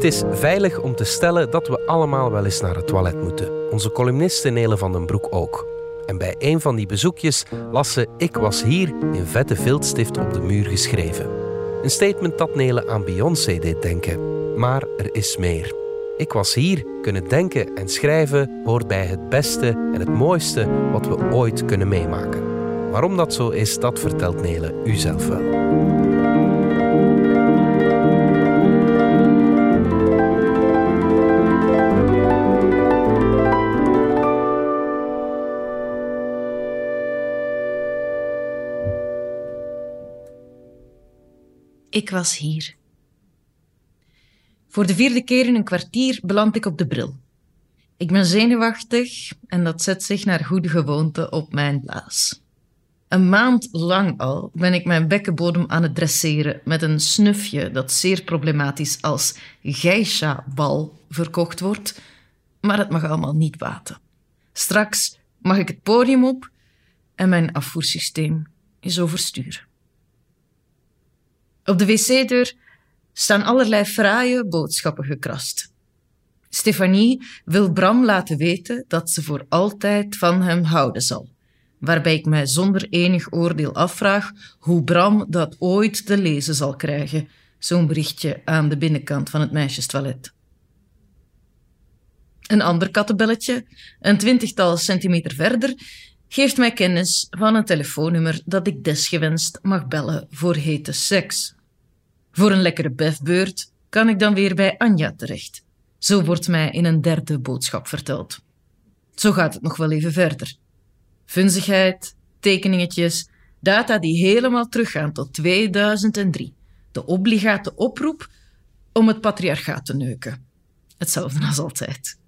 Het is veilig om te stellen dat we allemaal wel eens naar het toilet moeten. Onze columniste Nele van den Broek ook. En bij een van die bezoekjes las ze Ik was hier in vette viltstift op de muur geschreven. Een statement dat Nele aan Beyoncé deed denken. Maar er is meer. Ik was hier, kunnen denken en schrijven hoort bij het beste en het mooiste wat we ooit kunnen meemaken. Waarom dat zo is, dat vertelt Nele u zelf wel. Ik was hier. Voor de vierde keer in een kwartier beland ik op de bril. Ik ben zenuwachtig en dat zet zich naar goede gewoonte op mijn blaas. Een maand lang al ben ik mijn bekkenbodem aan het dresseren met een snufje dat zeer problematisch als geisha-bal verkocht wordt, maar het mag allemaal niet baten. Straks mag ik het podium op en mijn afvoersysteem is overstuur. Op de wc-deur staan allerlei fraaie boodschappen gekrast. Stefanie wil Bram laten weten dat ze voor altijd van hem houden zal. Waarbij ik mij zonder enig oordeel afvraag hoe Bram dat ooit te lezen zal krijgen, zo'n berichtje aan de binnenkant van het meisjestoilet. Een ander kattenbelletje, een twintigtal centimeter verder, geeft mij kennis van een telefoonnummer dat ik desgewenst mag bellen voor hete seks. Voor een lekkere befbeurt kan ik dan weer bij Anja terecht. Zo wordt mij in een derde boodschap verteld. Zo gaat het nog wel even verder. Vunzigheid, tekeningetjes, data die helemaal teruggaan tot 2003. De obligate oproep om het patriarchaat te neuken. Hetzelfde als altijd.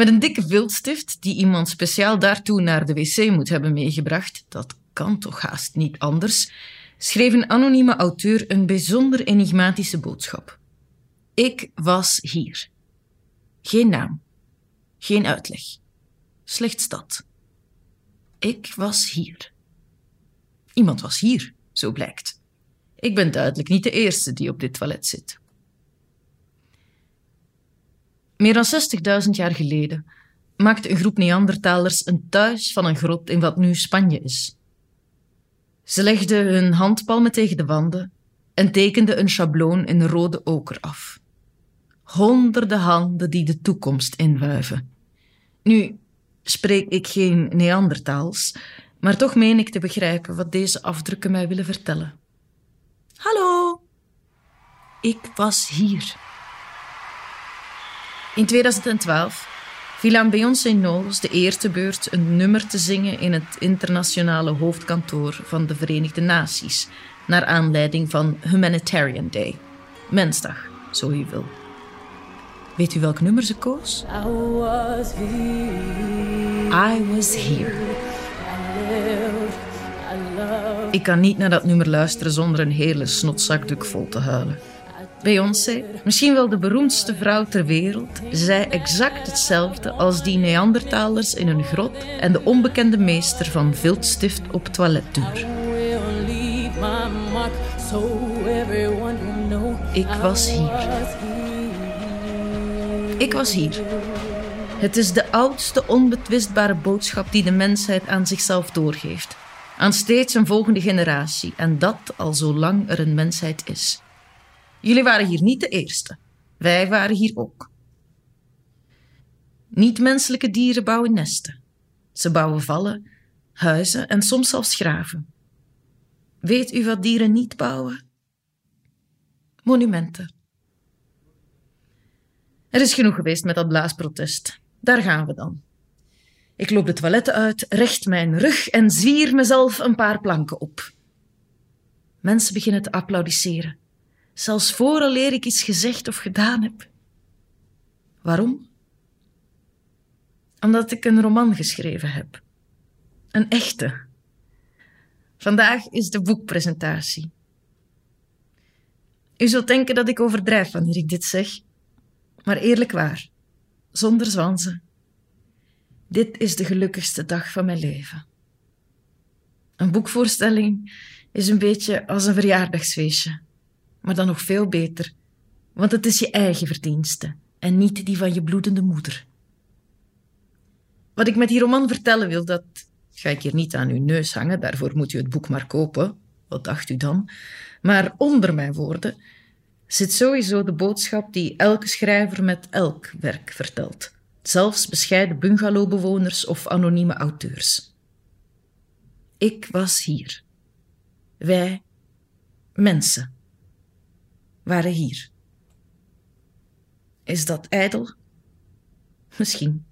Met een dikke viltstift die iemand speciaal daartoe naar de wc moet hebben meegebracht, dat kan toch haast niet anders, schreef een anonieme auteur een bijzonder enigmatische boodschap. Ik was hier. Geen naam, geen uitleg, slechts dat. Ik was hier. Iemand was hier, zo blijkt. Ik ben duidelijk niet de eerste die op dit toilet zit. Meer dan 60.000 jaar geleden maakte een groep Neandertalers een thuis van een grot in wat nu Spanje is. Ze legden hun handpalmen tegen de wanden en tekenden een schabloon in rode oker af. Honderden handen die de toekomst inwuiven. Nu spreek ik geen Neandertaals, maar toch meen ik te begrijpen wat deze afdrukken mij willen vertellen. Hallo, ik was hier. In 2012 viel aan Beyoncé Knowles de eerste beurt een nummer te zingen in het internationale hoofdkantoor van de Verenigde Naties, naar aanleiding van Humanitarian Day, Mensdag, zo u wil. Weet u welk nummer ze koos? I was here. I was here. Ik kan niet naar dat nummer luisteren zonder een hele snotzakdoek vol te huilen. Beyoncé, misschien wel de beroemdste vrouw ter wereld, zei exact hetzelfde als die Neandertalers in een grot en de onbekende meester van viltstift op toiletduur. Ik was hier. Ik was hier. Het is de oudste onbetwistbare boodschap die de mensheid aan zichzelf doorgeeft. Aan steeds een volgende generatie en dat al zolang er een mensheid is. Jullie waren hier niet de eerste. Wij waren hier ook. Niet-menselijke dieren bouwen nesten. Ze bouwen vallen, huizen en soms zelfs graven. Weet u wat dieren niet bouwen? Monumenten. Er is genoeg geweest met dat blaasprotest. Daar gaan we dan. Ik loop de toiletten uit, recht mijn rug en zwier mezelf een paar planken op. Mensen beginnen te applaudisseren zelfs vooraleer ik iets gezegd of gedaan heb. Waarom? Omdat ik een roman geschreven heb. Een echte. Vandaag is de boekpresentatie. U zult denken dat ik overdrijf wanneer ik dit zeg, maar eerlijk waar, zonder zwansen. Dit is de gelukkigste dag van mijn leven. Een boekvoorstelling is een beetje als een verjaardagsfeestje maar dan nog veel beter. Want het is je eigen verdienste en niet die van je bloedende moeder. Wat ik met die roman vertellen wil, dat ga ik hier niet aan uw neus hangen, daarvoor moet u het boek maar kopen. Wat dacht u dan? Maar onder mijn woorden zit sowieso de boodschap die elke schrijver met elk werk vertelt, zelfs bescheiden bungalowbewoners of anonieme auteurs. Ik was hier. Wij, mensen, waren hier. Is dat ijdel? Misschien.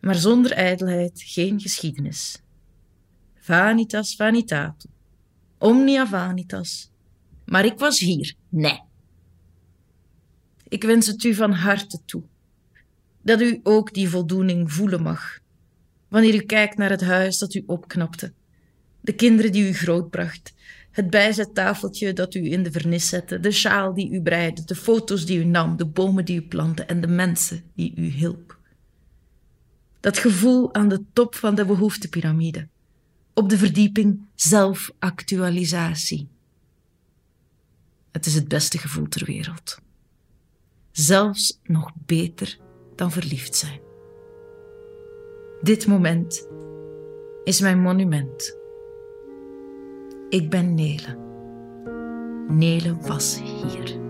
Maar zonder ijdelheid geen geschiedenis. Vanitas vanitatum. Omnia vanitas. Maar ik was hier. Nee. Ik wens het u van harte toe. Dat u ook die voldoening voelen mag. Wanneer u kijkt naar het huis dat u opknapte. De kinderen die u grootbracht. Het bijzettafeltje dat u in de vernis zette. De sjaal die u breide. De foto's die u nam. De bomen die u plantte. En de mensen die u hielp. Dat gevoel aan de top van de behoeftepiramide. Op de verdieping zelfactualisatie. Het is het beste gevoel ter wereld. Zelfs nog beter dan verliefd zijn. Dit moment is mijn monument. Ik ben Nele. Nele was hier.